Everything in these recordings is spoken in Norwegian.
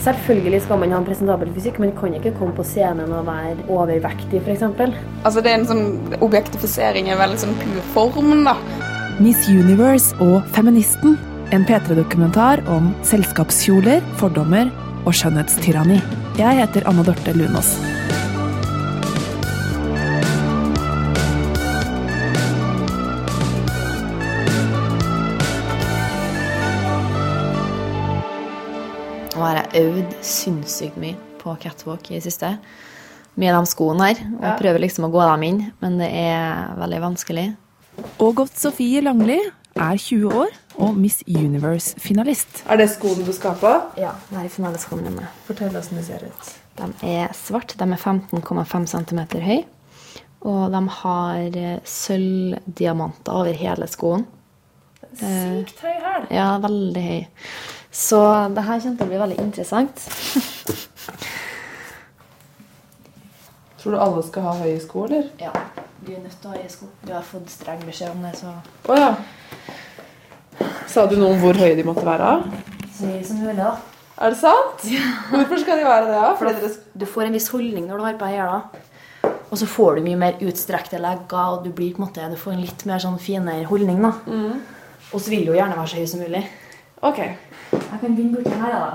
Selvfølgelig skal man ha en presentabel fysikk, men kan ikke komme på scenen og være overvektig, f.eks. Altså det er en sånn Objektifisering i veldig sånn pur form, da. Miss Universe og Feministen. En P3-dokumentar om selskapskjoler, fordommer og skjønnhetstyranni. Jeg heter Anne Dorte Lunås. Har øvd sinnssykt mye på catwalk i det siste. Mye av de skoene her. Og prøver liksom å gå dem inn, men det er veldig vanskelig. Ågot Sofie Langli er 20 år og Miss Universe-finalist. Er det skoene du skal på? Ja, det er finaleskoene mine. Fortell hvordan de ser ut. De er svart. De er 15,5 cm høy. Og de har eh, sølvdiamanter over hele skoen. Sykt høy hæl. Ja, veldig høy. Så det her kommer til å bli veldig interessant. Tror du alle skal ha høye sko, eller? Ja, du er nødt til å ha høye sko. Du har fått streng beskjed om det, så Å ja. Sa du noe om hvor høye de måtte være? så høye som mulig, da. Er det sant? Hvorfor skal de være det? da? Fordi dere Du får en viss holdning når du har på hæla. Og så får du mye mer utstrekte legger, og du blir på en måte, du får en litt mer sånn finere holdning. da. Og så vil du jo gjerne være så høy som mulig. Ok. Jeg kan begynne borti her, da.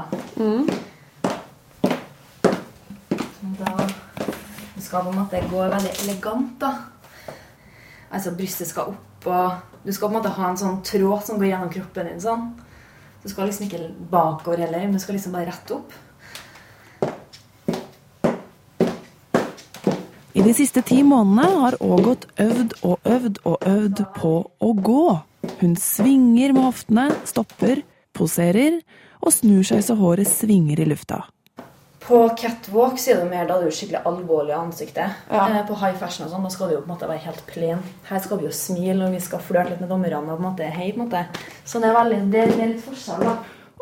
da. Du skal på en måte gå veldig elegant, da. Altså, brystet skal opp, og du skal på en måte ha en sånn tråd som går gjennom kroppen din. sånn. Du skal liksom ikke bakover heller, men du skal liksom bare rett opp. I de siste ti månedene har Ågot øvd og øvd og øvd på å gå. Hun svinger med hoftene, stopper, poserer og snur seg så håret svinger i lufta. På catwalk så er det mer da du er skikkelig alvorlig i ansiktet. Ja. Eh, På high fashion og sånn, da skal du jo på en måte være helt plen. Her skal vi jo smile, og vi skal flørte litt med dommerne og på en måte hei, på en måte. Så det er, veldig, det, det er litt forskjell, da.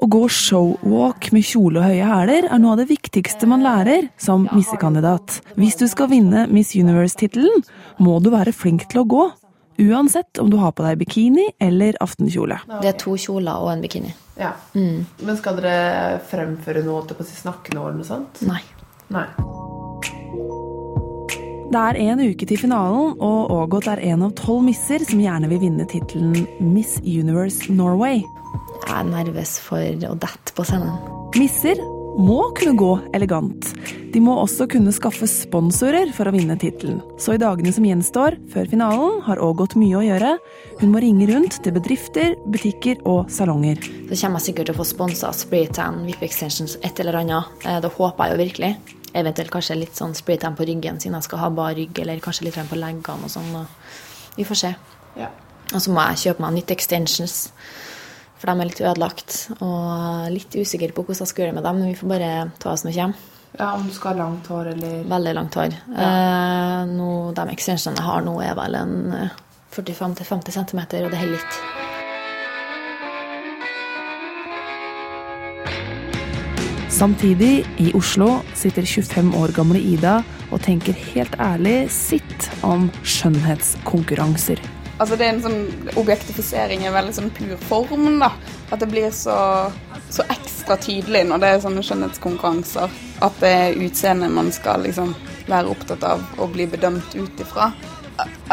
Å gå showwalk med kjole og høye hæler er noe av det viktigste man lærer som missekandidat. Hvis du skal vinne Miss Universe-tittelen, må du være flink til å gå. Uansett om du har på deg bikini eller aftenkjole. Det er to kjoler og en bikini. Ja. Men skal dere fremføre noe til å si snakke noe eller noe sånt? Nei. Nei. Det er en uke til finalen, og Ågot er en av tolv misser som gjerne vil vinne tittelen Miss Universe Norway. Jeg er nervøs for å dette på scenen. Misser må kunne gå elegant. De må også kunne skaffe sponsorer for å vinne tittelen. Så i dagene som gjenstår før finalen, har Ågot mye å gjøre. Hun må ringe rundt til bedrifter, butikker og salonger. Så kommer jeg sikkert til å få sponsa spraytan, VIP extensions, et eller annet. Eh, Det håper jeg jo virkelig. Eventuelt kanskje litt sånn spraytan på ryggen, siden jeg skal ha bar rygg, eller kanskje litt på leggene og sånn. Vi får se. Ja. Og så må jeg kjøpe meg nytt extensions, for de er litt ødelagt. Og litt usikker på hvordan jeg skal gjøre det med dem, men vi får bare ta oss når det kommer. ja, om du skal ha langt hår eller Veldig langt hår. Eh, nå, de extensionene jeg har nå, er vel en eh, 45-50 cm, og det holder litt. Samtidig, i Oslo, sitter 25 år gamle Ida og tenker helt ærlig sitt om skjønnhetskonkurranser. Altså det er en sånn Objektifisering i veldig sånn pur form, da. At det blir så, så ekstra tydelig når det er sånne skjønnhetskonkurranser. At det er utseendet man skal liksom være opptatt av å bli bedømt ut ifra.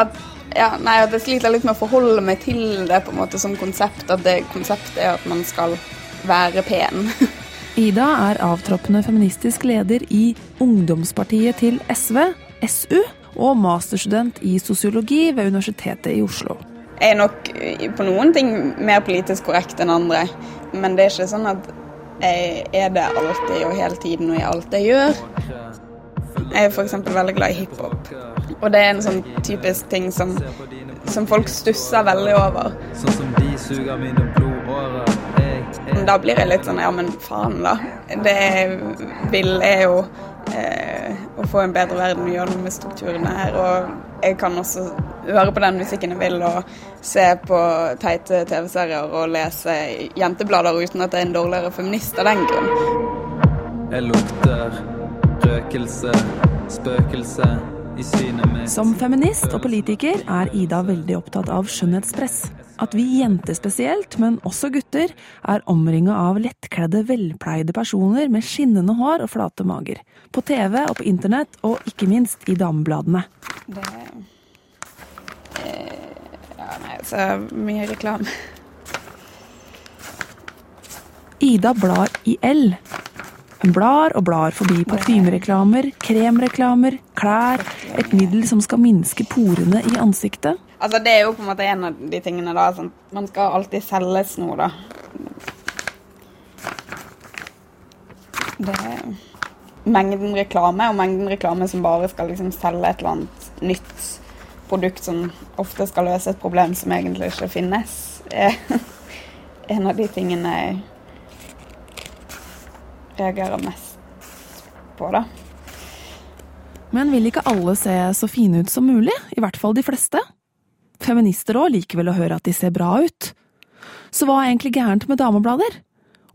At, ja, nei, at jeg sliter litt med å forholde meg til det på en måte som konsept. At det konseptet er at man skal være pen. Ida er avtroppende feministisk leder i ungdomspartiet til SV, SU, og masterstudent i sosiologi ved Universitetet i Oslo. Jeg er nok på noen ting mer politisk korrekt enn andre, men det er ikke sånn at jeg er det alltid og hele tiden og i alt jeg gjør. Jeg er f.eks. veldig glad i hiphop, og det er en sånn typisk ting som, som folk stusser veldig over. Sånn som de suger mine blodårer. Da blir jeg litt sånn ja, men faen, da. Det vil, jeg jo eh, å få en bedre verden og gjøre noe med strukturene her. Og jeg kan også høre på den musikken jeg vil og se på teite TV-serier og lese jenteblader uten at jeg er en dårligere feminist av den grunn. jeg lukter røkelse, spøkelse i synet mitt. Som feminist og politiker er Ida veldig opptatt av skjønnhetspress. At vi jenter spesielt, men også gutter, er omringa av lettkledde, velpleide personer med skinnende hår og flate mager. På TV og på internett, og ikke minst i damebladene. Det eh, Ja, nei, så mye reklame. Ida blar i L. Hun blar og blar forbi parfymereklamer, kremreklamer, klær, et middel som skal minske porene i ansiktet. Altså, det er jo på en måte en av de tingene, da. Sånn, man skal alltid selges noe, da. Det er mengden reklame, og mengden reklame som bare skal liksom selge et eller annet nytt produkt som ofte skal løse et problem som egentlig ikke finnes, er en av de tingene jeg reagerer mest på, da. Men vil ikke alle se så fine ut som mulig? I hvert fall de fleste. Feminister òg liker vel å høre at de ser bra ut. Så hva er egentlig gærent med dameblader?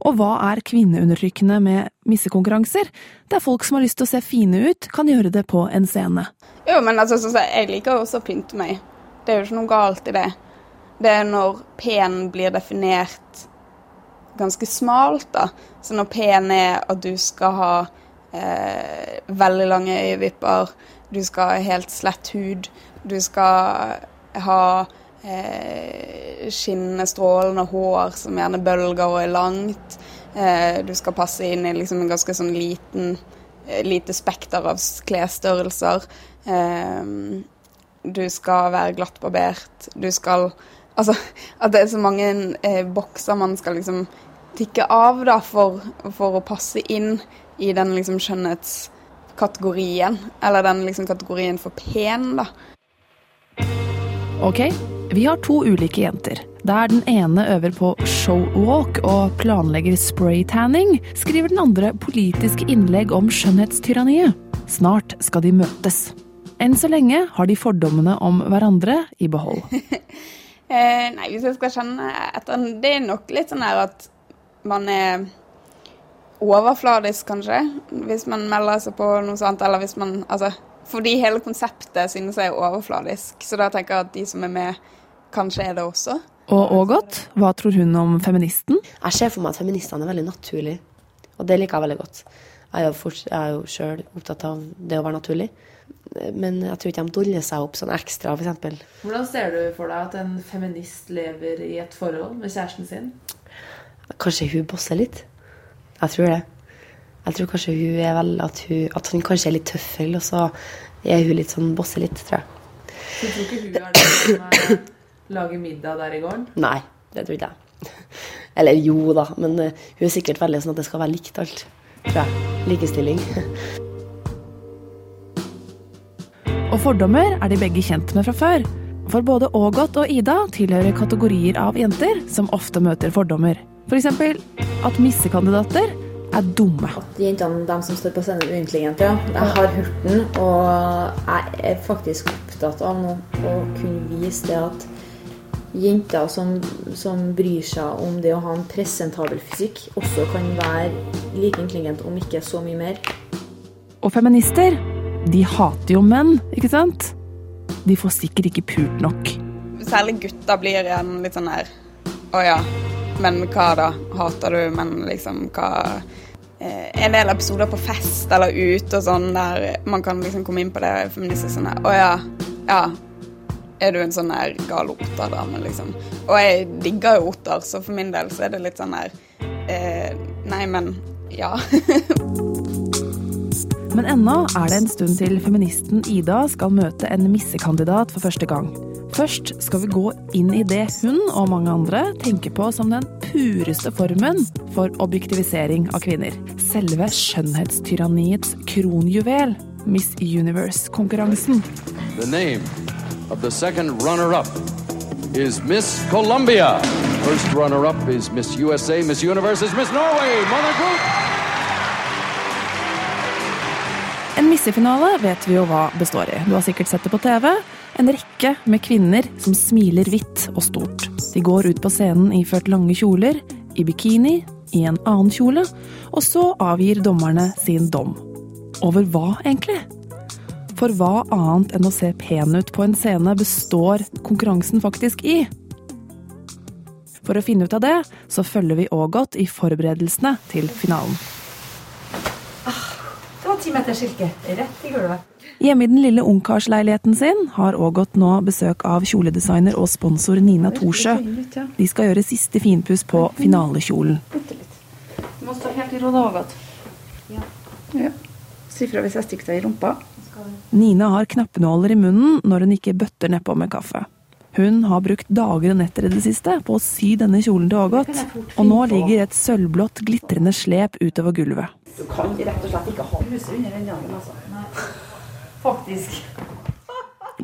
Og hva er kvinneundertrykkende med missekonkurranser, der folk som har lyst til å se fine ut, kan gjøre det på en scene? Jo, men altså, så, så, jeg liker også å pynte meg. Det er jo ikke noe galt i det. Det er når pen blir definert ganske smalt, da. Så når pen er at du skal ha eh, veldig lange øyevipper, du skal ha helt slett hud, du skal ha eh, skinnende, strålende hår som gjerne bølger og er langt. Eh, du skal passe inn i liksom en ganske sånn liten eh, lite spekter av klesstørrelser. Eh, du skal være glattbarbert. Du skal Altså at det er så mange eh, bokser man skal liksom tikke av da, for, for å passe inn i den liksom skjønnhetskategorien. Eller den liksom kategorien for pen, da. Ok, vi har to ulike jenter. Der den ene øver på showwalk og planlegger spraytanning, skriver den andre politiske innlegg om skjønnhetstyranniet. Snart skal de møtes. Enn så lenge har de fordommene om hverandre i behold. eh, nei, hvis jeg skal kjenne etter Det er nok litt sånn her at man er overfladisk, kanskje, hvis man melder seg på noe sånt. Eller hvis man Altså, fordi hele konseptet synes jeg er overfladisk. Så da tenker jeg at de som er med, kanskje er det også. Og Ågot, hva tror hun om feministen? Jeg ser for meg at feministene er veldig naturlige, og det liker jeg veldig godt. Jeg er jo, sjøl opptatt av det å være naturlig. Men jeg tror ikke de doller seg opp sånn ekstra, f.eks. Hvordan ser du for deg at en feminist lever i et forhold med kjæresten sin? Kanskje hun bosser litt. Jeg tror det. Jeg tror kanskje hun er vel at, hun, at han kanskje er litt tøffel, og så er hun litt sånn bosser litt, tror jeg. Så tror ikke hun er den som eh, lager middag der i gården? Nei, det tror ikke jeg. Eller jo da, men uh, hun er sikkert veldig sånn at det skal være likt alt. Tror jeg. Likestilling. Og fordommer er de begge kjent med fra før. For både Ågot og Ida tilhører kategorier av jenter som ofte møter fordommer. F.eks. For at missekandidater er dumme. Jentene, de som står på scenen, er uintelligente. Ja. Jeg har hørt den, og jeg er faktisk opptatt av nå å kunne vise det at jenter som, som bryr seg om det å ha en presentabel fysikk, også kan være like intelligent, om ikke så mye mer. Og feminister, de hater jo menn, ikke sant? De får sikkert ikke pult nok. Særlig gutter blir igjen litt sånn her Å ja, men hva da? Hater du Men liksom, hva eh, En del episoder på fest eller ute og sånn der man kan liksom komme inn på det feministiske sånn her Å ja, ja. Er du en sånn her gal oterdame, liksom? Og jeg digger jo otter, så for min del så er det litt sånn her eh, Nei, men ja. Men ennå er det en stund til feministen Ida skal møte en missekandidat for første gang. Først skal vi gå inn i det hun og mange andre tenker på som den pureste formen for objektivisering av kvinner. Selve skjønnhetstyranniets kronjuvel, Miss Universe-konkurransen. The name of the second runner-up is Miss Columbia. First runner-up is Miss USA. Miss Universe is Miss Norway. Mother Group. En missefinale vet vi jo hva består i. Du har sikkert sett det på TV. En rekke med kvinner som smiler hvitt og stort. De går ut på scenen iført lange kjoler, i bikini, i en annen kjole, og så avgir dommerne sin dom. Over hva, egentlig? For hva annet enn å se pen ut på en scene består konkurransen faktisk i? For å finne ut av det, så følger vi Ågot i forberedelsene til finalen. Det ti meter silke rett i gulvet. Hjemme i den lille ungkarsleiligheten sin har Ågot nå besøk av kjoledesigner og sponsor Nina Thorsjø. De skal gjøre siste finpuss på finalekjolen. Du må stå helt i ro da, Ågot. Ja. Si fra hvis jeg stikker deg i rumpa. Nina har knappenåler i munnen når hun ikke bøtter nedpå med kaffe. Hun har brukt dager og netter i det siste på å sy denne kjolen til Ågot, og nå ligger et sølvblått, glitrende slep utover gulvet. Du kan rett og slett ikke ha huset under den dagen, altså. Nei. Faktisk.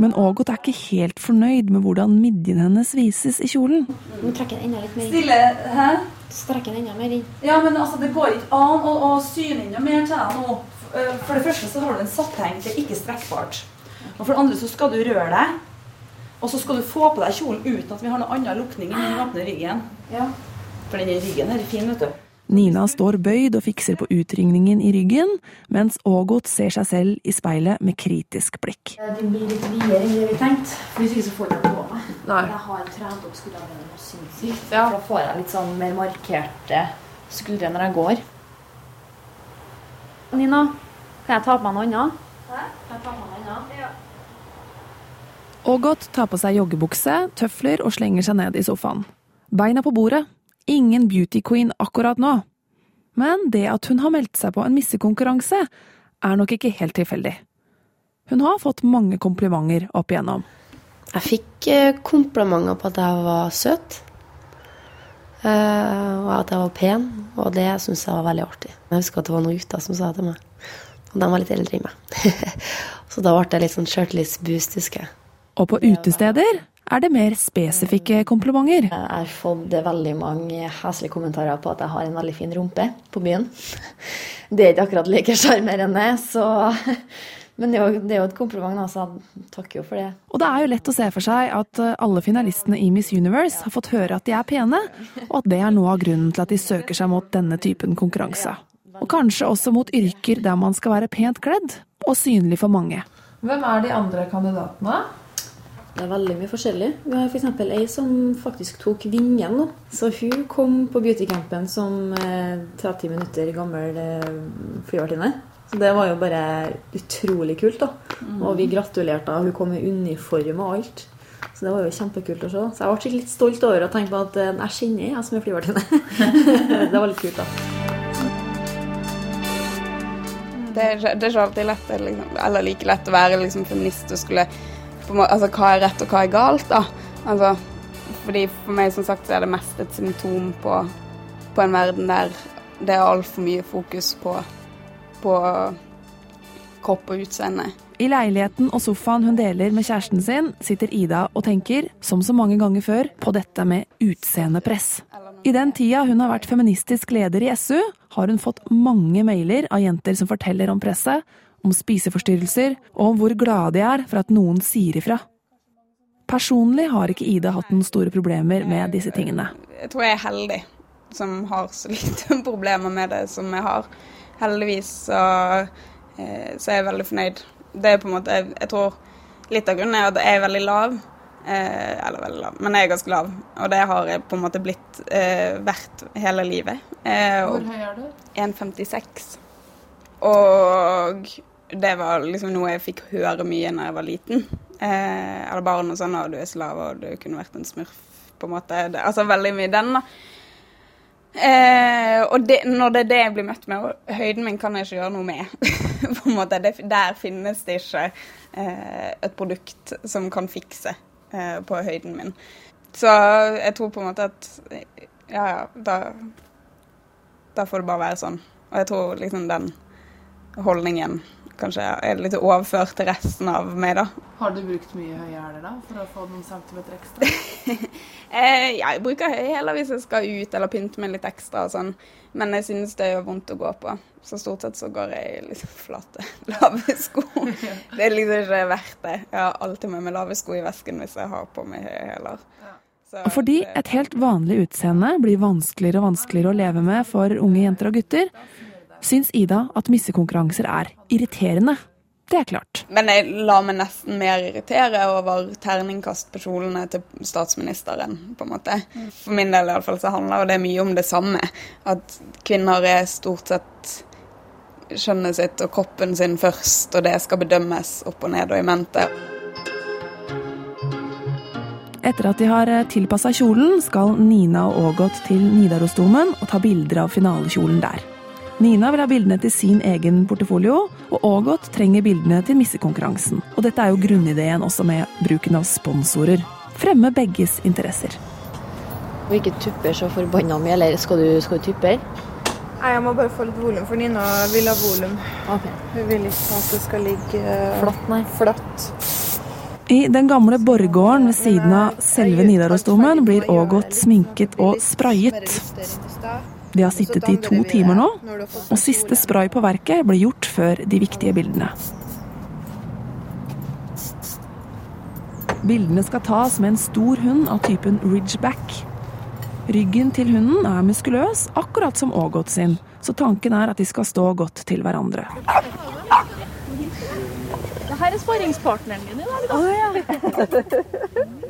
Men Ågot er ikke helt fornøyd med hvordan midjen hennes vises i kjolen. Nå trekker den enda litt mer inn. Stille, hæ? Strekker den enda mer inn. Ja, men altså, det går ikke an å, å syne noe mer til deg nå. Eh, For det første så har du en sattheng, det er ikke strekkbart. Og for det andre så skal du røre deg. Og så skal du få på deg kjolen uten at vi har noe annen lukning enn den åpne ryggen. Ja. For den ryggen er fin, vet du. Nina står bøyd og fikser på utringningen i ryggen, mens Ågot ser seg selv i speilet med kritisk blikk. Det blir litt videre enn det vi tenkte. Hvis ikke så får jeg det på meg. Nei. Jeg har trent opp skuldrene mine sinnssykt. Ja. Da får jeg litt sånn mer markerte skuldre når jeg går. Nina, kan jeg ta på meg noe annet? Kan jeg ta på meg noe annet? Ja. Ågot tar på seg joggebukse, tøfler og slenger seg ned i sofaen. Beina på bordet. Ingen beauty queen akkurat nå. Men det at hun har meldt seg på en missekonkurranse, er nok ikke helt tilfeldig. Hun har fått mange komplimenter opp igjennom. Jeg fikk eh, komplimenter på at jeg var søt. eh, Og at jeg var pen, og det syns jeg var veldig artig. Jeg husker at det var noen gutter som sa det til meg. Og de var litt eldre enn meg. Så da ble det litt sånn shirtless-boost, husker jeg. Og på utesteder er det mer spesifikke komplimenter. Jeg har fått veldig mange heslige kommentarer på at jeg har en veldig fin rumpe på byen. Det er ikke akkurat like sjarmerende, så Men det er, jo, det er jo et kompliment, altså. så jeg jo for det. Og det er jo lett å se for seg at eh, alle finalistene i Miss Universe har fått høre at de er pene, og at det er noe av grunnen til at de søker seg mot denne typen konkurranse. Og kanskje også mot yrker der man skal være pent kledd og synlig for mange. Hvem er de andre kandidatene? Det er veldig mye forskjellig. Vi har f.eks. ei som faktisk tok vingen nå. Så hun kom på beautycampen som eh, 30 minutter gammel eh, flyvertinne. Så det var jo bare utrolig kult, da. Og vi gratulerte henne. Hun kom i uniform og alt. Så det var jo kjempekult å se. Så jeg ble litt stolt over å tenke på at eh, jeg kjenner jeg som er flyvertinne. det var litt kult, da. Det er, det er ikke alltid lett, liksom, eller like lett å være liksom, feminist og skulle Altså hva er rett og hva er galt, da? Altså, fordi For meg som sagt så er det mest et symptom på, på en verden der det er altfor mye fokus på, på kropp og utseende. I leiligheten og sofaen hun deler med kjæresten sin, sitter Ida og tenker, som så mange ganger før, på dette med utseendepress. I den tida hun har vært feministisk leder i SU, har hun fått mange mailer av jenter som forteller om presset, om spiseforstyrrelser og om hvor glade de er for at noen sier ifra. Personlig har ikke Ida hatt noen store problemer med disse tingene. Jeg tror jeg er heldig som har så lite problemer med det som jeg har. Heldigvis så, eh, så er jeg veldig fornøyd. Det er på en måte, jeg, jeg tror litt av grunnen er at jeg er veldig lav. Eh, eller veldig lav, men jeg er ganske lav. Og det har jeg på en måte blitt eh, verdt hele livet. Eh, og- Hvor høy er du? 1,56. Og det var liksom noe jeg fikk høre mye når jeg var liten. Eh, eller barn og sånn, og du er slave, og du kunne vært en smurf, på en måte. Det, altså veldig mye den, da. Eh, og det, når det er det jeg blir møtt med, og høyden min kan jeg ikke gjøre noe med. på en måte, det, Der finnes det ikke eh, et produkt som kan fikse eh, på høyden min. Så jeg tror på en måte at ja, ja, da, da får det bare være sånn. Og jeg tror liksom den holdningen kanskje er litt overført til resten av meg, da. Har du brukt mye høye hæler da, for å få noen centimeter ekstra? Eh, ja, jeg bruker høye hæler hvis jeg skal ut eller pynte meg litt ekstra og sånn. Men jeg synes det gjør vondt å gå på. Så stort sett så går jeg i liksom flate, lave sko. Det er liksom ikke verdt det. Jeg har alltid med meg lave sko i vesken hvis jeg har på meg høye hæler. Og fordi et helt vanlig utseende blir vanskeligere og vanskeligere å leve med for unge jenter og gutter, syns Ida at missekonkurranser er irriterende. Det er klart. Men jeg lar meg nesten mer irritere over terningkast på kjolene til statsministeren, på en måte. For min del i alle fall så handler det mye om det samme. At kvinner er stort sett skjønnet sitt og kroppen sin først, og det skal bedømmes opp og ned og i mente. Etter at de har tilpassa kjolen, skal Nina og Ågot til Nidarosdomen og ta bilder av finalekjolen der. Nina vil ha bildene til sin egen portefolio, og Ågot trenger bildene til missekonkurransen. Og dette er jo grunnideen også med bruken av sponsorer. Fremme begges interesser. Og ikke tupper så forbanna mye, eller skal du, skal du tuppe? Nei, Jeg må bare få litt volum, for Nina vil ha volum. Hun vil ikke at det skal ligge eh, Flatt, nei. flatt. I den gamle borggården ved siden av selve Nidarosdomen blir Ågot sminket og sprayet. De har sittet i to timer nå, og siste spray på verket ble gjort før de viktige bildene. Bildene skal tas med en stor hund av typen ridgeback. Ryggen til hunden er muskuløs, akkurat som Ågot sin, så tanken er at de skal stå godt til hverandre. Det her er sparringspartneren min i dag, da.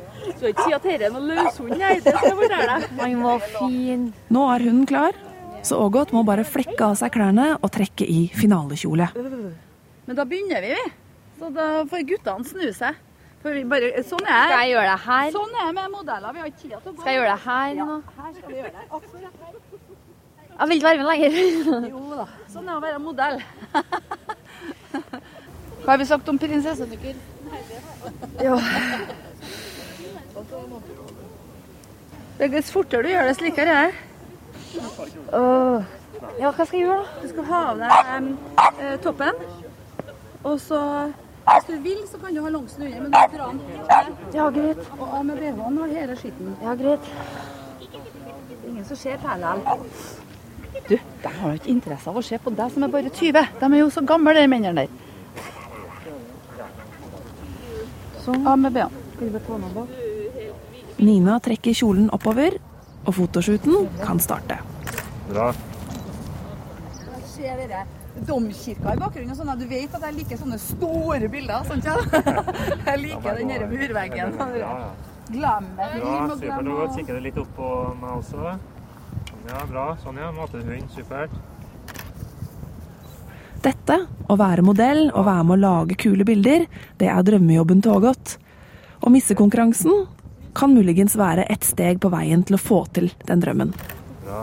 Skal ikke si at dette er noen løshund, nei. Det skal jeg fortelle deg. Han var fin. Nå er hunden klar, så Ågot må bare flekke av seg klærne og trekke i finalekjole. Men da begynner vi, vi. Så da får guttene snu seg. For vi bare, sånn er Skal jeg gjøre det her? Sånn er det med modeller. Vi har ikke tid til å gå. Skal jeg gjøre det her nå? Her skal vi gjøre det. Akkurat her. Jeg vil ikke være med lenger. Jo da. Sånn er å være modell. Hva har vi sagt om prinsessenykker? Ja. Dess fortere du gjør det, slikere er det. Åh. Ja, hva skal jeg gjøre, da? Du skal ha av deg eh, toppen. Og så, hvis du vil, så kan du ha longsen under, men du drar den helt ned. Ja, greit. Og av med BH-en og hele skitten. Ja, greit. Ingen som ser perlen. Du, de har jo ikke interesse av å se på deg som er bare 20. De er jo så gamle, de mennene der. Sånn. Av med BH-en. Skal du bare ta den bak? Nina trekker kjolen oppover, og fotoshooten kan starte. Bra. Ser dere domkirka i bakgrunnen. Sånn at du vet at jeg liker sånne store bilder. Sant, ja? Jeg liker den der murveggen. Glammet. Bra, supert. Nå kikker du litt opp på meg også. Ja, bra. Sånn, ja. Matehund. Supert. Dette, å være modell og være med å lage kule bilder, det er drømmejobben til Ågot. Og missekonkurransen kan muligens være et steg på veien til å få til den drømmen. Bra.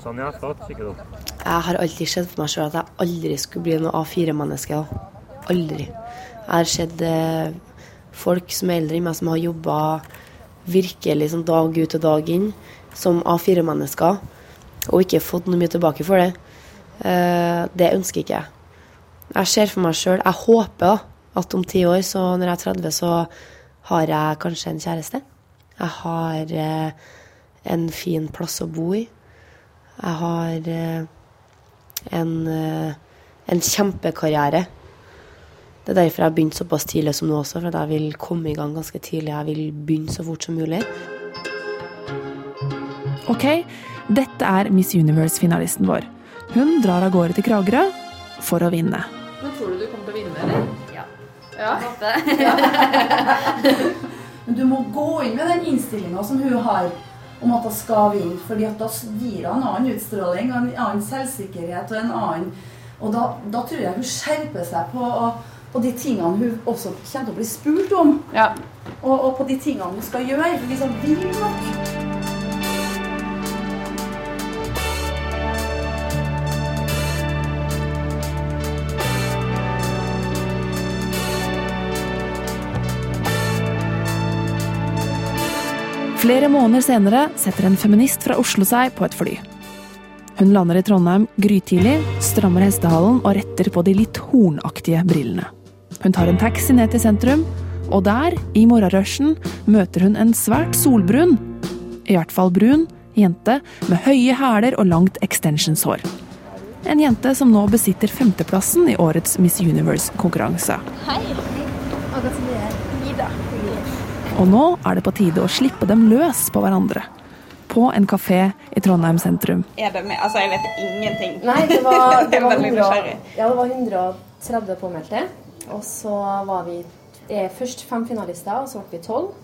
Sånn, ja. Flott. Kikker opp. Jeg har alltid sett for meg sjøl at jeg aldri skulle bli noe A4-menneske. Aldri. Jeg har sett eh, folk som er eldre enn meg, som har jobba virkelig sånn dag ut og dag inn som A4-mennesker, og ikke fått noe mye tilbake for det. Eh, det ønsker ikke jeg. Jeg ser for meg sjøl Jeg håper da, at om ti år, så når jeg er 30, så har jeg kanskje en kjæreste. Jeg har eh, en fin plass å bo i. Jeg har eh, en, eh, en kjempekarriere. Det er derfor jeg har begynt såpass tidlig som nå også, for jeg vil komme i gang ganske tidlig. Jeg vil begynne så fort som mulig. Ok, dette er Miss Universe-finalisten vår. Hun drar av gårde til Kragerø for å vinne. Men tror du du kommer til å vinne, eller? Ja. Ja. Men du må gå inn med den innstillinga som hun har om at hun skal vinne. fordi at da gir hun en annen utstråling, og en annen selvsikkerhet og en annen Og da, da tror jeg hun skjerper seg på, på de tingene hun også kommer til å bli spurt om. Og, og på de tingene hun skal gjøre. Hun vil nok Flere måneder senere setter en feminist fra Oslo seg på et fly. Hun lander i Trondheim grytidlig, strammer hestehalen og retter på de litt hornaktige brillene. Hun tar en taxi ned til sentrum, og der, i morgenrushen, møter hun en svært solbrun, i hvert fall brun, jente med høye hæler og langt extensionshår. En jente som nå besitter femteplassen i årets Miss Universe-konkurranse. Hei. Akkurat som det er. Ida. Og nå er det på tide å slippe dem løs på hverandre. På en kafé i Trondheim sentrum. Er det med? Altså, jeg vet ingenting. Nei, det var, det var, 100, ja, det var 130 påmeldte. Og så var vi er først fem finalister, og så ble vi tolv.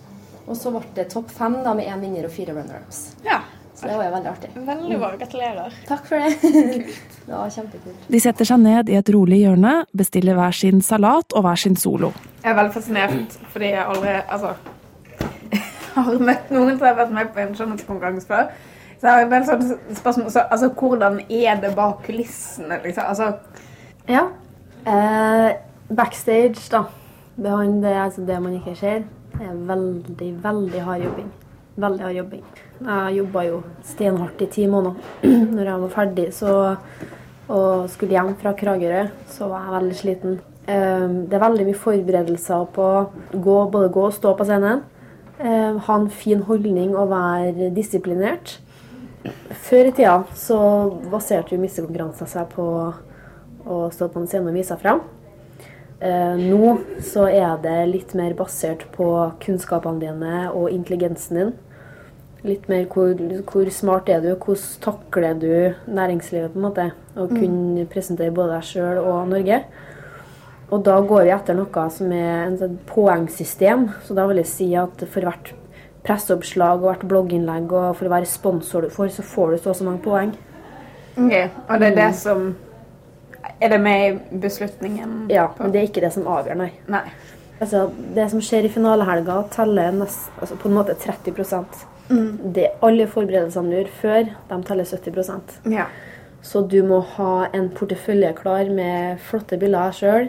Og så ble det topp fem da, med én vinner og fire runner-ups. Ja. Så det var jo veldig artig. Veldig bra. Gratulerer. Takk for det. det var kjempekult. De setter seg ned i et rolig hjørne, bestiller hver sin salat og hver sin solo. Jeg er veldig fascinert fordi jeg aldri altså, har møtt noen som har vært med på en skjønnhetskonkurranse før. Så jeg har en del sånne spørsmål. Så, altså, hvordan er det bak kulissene? Liksom? Altså, Ja. Eh, backstage, da. Det, altså det man ikke ser, er veldig, veldig hard jobbing. Veldig hard jobbing. Jeg jobba jo steinhardt i ti måneder. Når jeg var ferdig så, og skulle hjem fra Kragerø, så var jeg veldig sliten. Eh, det er veldig mye forberedelser på å gå, både gå og stå på scenen. Eh, ha en fin holdning og være disiplinert. Før i tida så baserte jo missekonkurranser seg på å stå på en scene og vise seg fram. Eh, nå så er det litt mer basert på kunnskapene dine og intelligensen din. Litt mer hvor, hvor smart er du, hvordan takler du næringslivet, på en måte. Og Mm. kunne presentere både deg sjøl og Norge. Og da går vi etter noe som er et sånn poengsystem. Så da vil jeg si at for hvert presseoppslag og hvert blogginnlegg og for hver sponsor du får, så får du så og så mange poeng. ok, Og det er det Mm. som Er det med i beslutningen? Ja, men det er ikke det som avgjør, nei. Nei. Altså, det som skjer i finalehelga, teller nest, altså på en måte 30 Mm. det, Alle forberedelsene du gjør før, de teller 70% Ja. Så du må ha en portefølje klar med flotte bilder sjøl.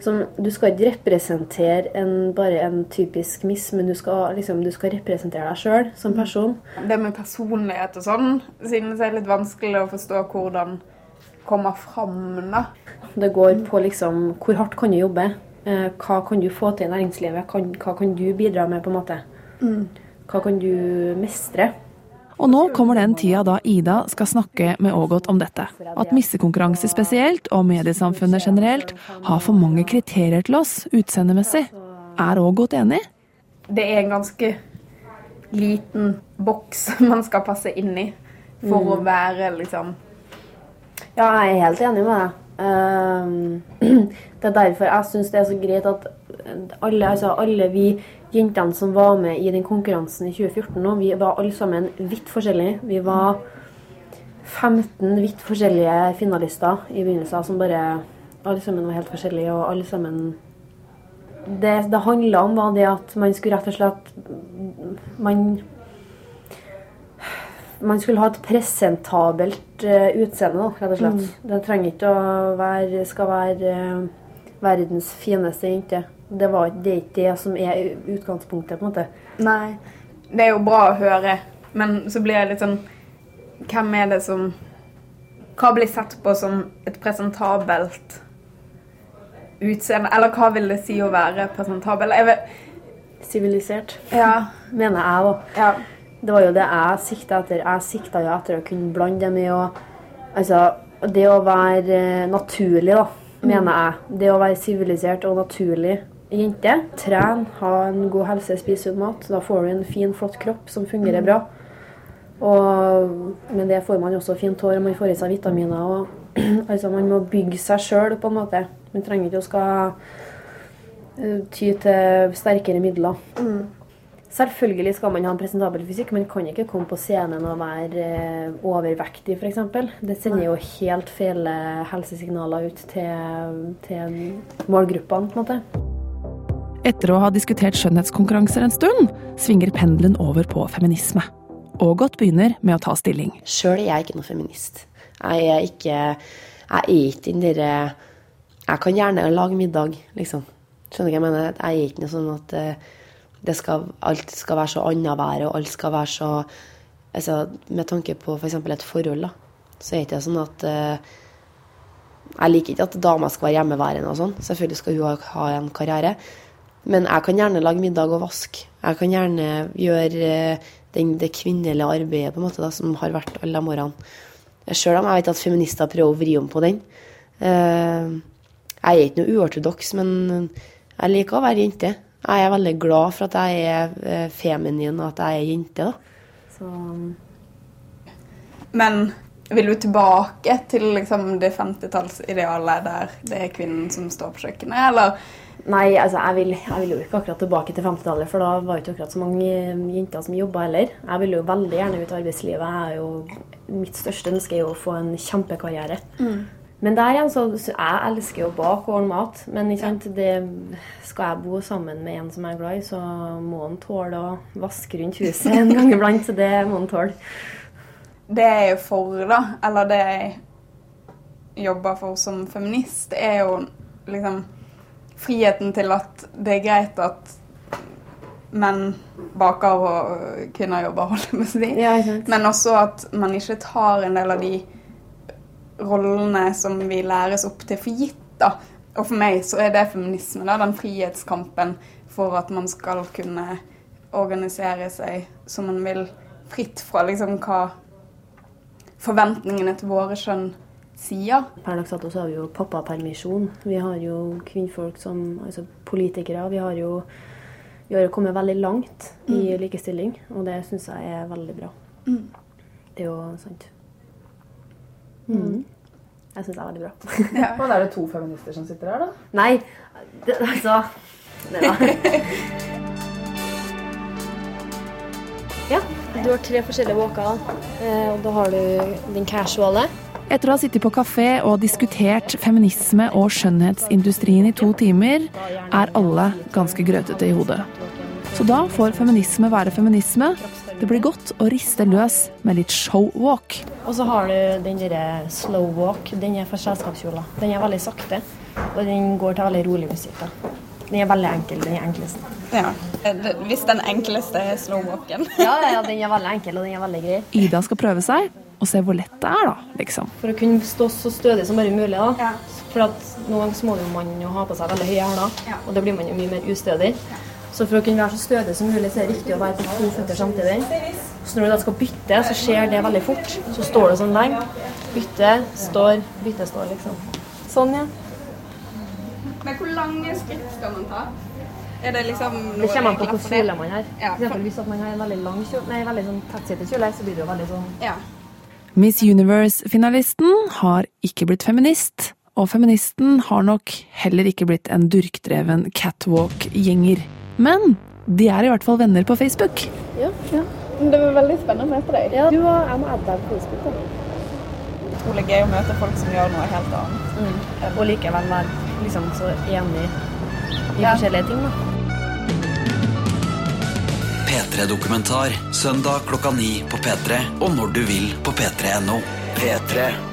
Du skal ikke representere en, bare en typisk miss, men du skal, liksom, du skal representere deg sjøl som person. Det med personlighet og sånn synes jeg er litt vanskelig å forstå hvordan kommer fram, da. Det går på liksom hvor hardt kan du jobbe? Eh, hva kan du få til i næringslivet? Hva kan du bidra med, på en måte? Mm. Hva kan du mestre? Og nå kommer den tida da Ida skal snakke med Ågot om dette. At missekonkurranse spesielt, og mediesamfunnet generelt, har for mange kriterier til oss utseendemessig. Er Ågot enig? Det er en ganske liten boks man skal passe inn i for Mm. å være liksom Ja, jeg er helt enig med deg. Ehm, det er derfor jeg syns det er så greit at alle, altså alle vi jentene som var med i den konkurransen i 2014 nå, vi var alle sammen vidt forskjellige. Vi var 15 vidt forskjellige finalister i begynnelsen som bare Alle sammen var helt forskjellige, og alle sammen Det det handla om, var det at man skulle rett og slett Man man skulle ha et presentabelt eh, utseende, da, rett og slett. Det trenger ikke å være, skal være eh, verdens fineste jente. Det, var, det er ikke det som er utgangspunktet, på en måte. Nei. Det er jo bra å høre, men så blir jeg litt sånn Hvem er det som Hva blir sett på som et presentabelt utseende? Eller hva vil det si å være presentabel? Sivilisert, Ja. mener jeg, da. Det var jo det jeg sikta etter. Jeg sikta jo etter å kunne blande det med å Altså, det å være eh, naturlig, da, mener jeg. Det å være sivilisert og naturlig jente. Tren, ha en god helse, spise sunn mat. Da får du en fin, flott kropp som fungerer Mm. bra. Og med det får man også fint hår, og man får i seg vitaminer. Og, altså, man må bygge seg sjøl, på en måte. Man trenger ikke å skal eh, ty til sterkere midler. Selvfølgelig skal man ha en presentabel fysikk, men kan ikke komme på scenen og være eh, overvektig f.eks. Det sender jo helt feil eh, helsesignaler ut til, til målgruppene. på en måte. Etter å ha diskutert skjønnhetskonkurranser en stund, svinger pendelen over på feminisme. Og godt begynner med å ta stilling. Sjøl er jeg ikke noe feminist. Jeg er ikke Jeg er ikke den derre Jeg kan gjerne lage middag, liksom. Skjønner du hva jeg mener? Jeg er ikke noe sånn at eh, skal, alt skal være så annenhver, og alt skal være så altså, Med tanke på f.eks. For et forhold, da, så er det ikke sånn at eh, Jeg liker ikke at dama skal være hjemmeværende og sånn. Selvfølgelig skal hun ha en karriere. Men jeg kan gjerne lage middag og vaske. Jeg kan gjerne gjøre eh, den, det kvinnelige arbeidet på en måte da, som har vært alle de årene. Sjøl om jeg vet at feminister prøver å vri om på den. Eh, jeg er ikke noe uortodoks, men jeg liker å være jente. Jeg er veldig glad for at jeg er eh, feminin og at jeg er jente. da. Så Men Vil du tilbake til liksom, det 50-tallsidealet der det er kvinnen som står på kjøkkenet, eller? Nei, altså jeg vil, jeg vil jo ikke akkurat tilbake til 50-tallet, for da var det ikke akkurat så mange jenter som jobba heller. Jeg vil jo veldig gjerne ut i arbeidslivet. Jeg er jo, mitt største ønske er jo å få en kjempekarriere. Mm. Men der igjen, så, så jeg elsker å bake og ordne mat. Men sant, det, skal jeg bo sammen med en som jeg er glad i, så må han tåle å vaske rundt huset en gang iblant. Så det må han tåle. Det jeg er for, da, eller det jeg jobber for som feminist, er jo liksom friheten til at det er greit at menn baker og kvinner jobber, holder jeg på å si. Men også at man ikke tar en del av de rollene som vi læres opp til for gitt. da. Og for meg så er det feminisme, da, den frihetskampen for at man skal kunne organisere seg som man vil, fritt fra liksom hva forventningene til våre kjønn sier. Per dags dato så har vi jo pappapermisjon. Vi har jo kvinnfolk som altså politikere. Vi har jo vi har kommet veldig langt i Mm. likestilling, og det syns jeg er veldig bra. Mm. Det er jo sant. Mm. Jeg syns det er veldig bra. Men er det to feminister som sitter her, da? Nei, det, altså det. Ja, du har tre forskjellige walker. eh, Og da har du den casuale. Etter å ha sittet på kafé og diskutert feminisme og skjønnhetsindustrien i to timer, er alle ganske grøtete i hodet. Så da får feminisme være feminisme. Det blir godt å riste løs med litt showwalk. Og så har du den derre slow walk. Den er for selskapskjoler. Den er veldig sakte, og den går til veldig rolig musikk. Den er veldig enkel. Den er enklest. Ja. Hvis den enkleste er slowwalken. Ja, ja, ja, den er veldig enkel, og den er veldig grei. Ida skal prøve seg, og se hvor lett det er, da, liksom. For å kunne stå så stødig som bare mulig. da. For at noen ganger må man jo ha på seg veldig høye hæler, og da blir man jo mye mer ustødig. Så for å kunne være så stødig som mulig, så er det riktig å være på to føtter samtidig. Så når du da skal bytte, så skjer det veldig fort. Så står du sånn lenge. Bytte, står, bytte, står, liksom. Sånn, ja. Men hvor lange skritt skal man ta? Er det liksom Det kommer an på hvor kjole man har. Ja, For eksempel, hvis at man har en veldig lang kjole, nei, veldig sånn tettsittende kjole, så blir det jo veldig sånn Ja. Miss Universe-finalisten har ikke blitt feminist, og feministen har nok heller ikke blitt en durkdreven catwalk-gjenger. Men de er i hvert fall venner på Facebook. Ja. Det var veldig spennende å møte deg. Ja, du og en må adde på Facebook. da. Utrolig gøy å møte folk som gjør noe helt annet. Og likevel være liksom så enig i Ja. forskjellige ting, da. P3-dokumentar søndag klokka ni på P3 og når du vil på p3.no. P3.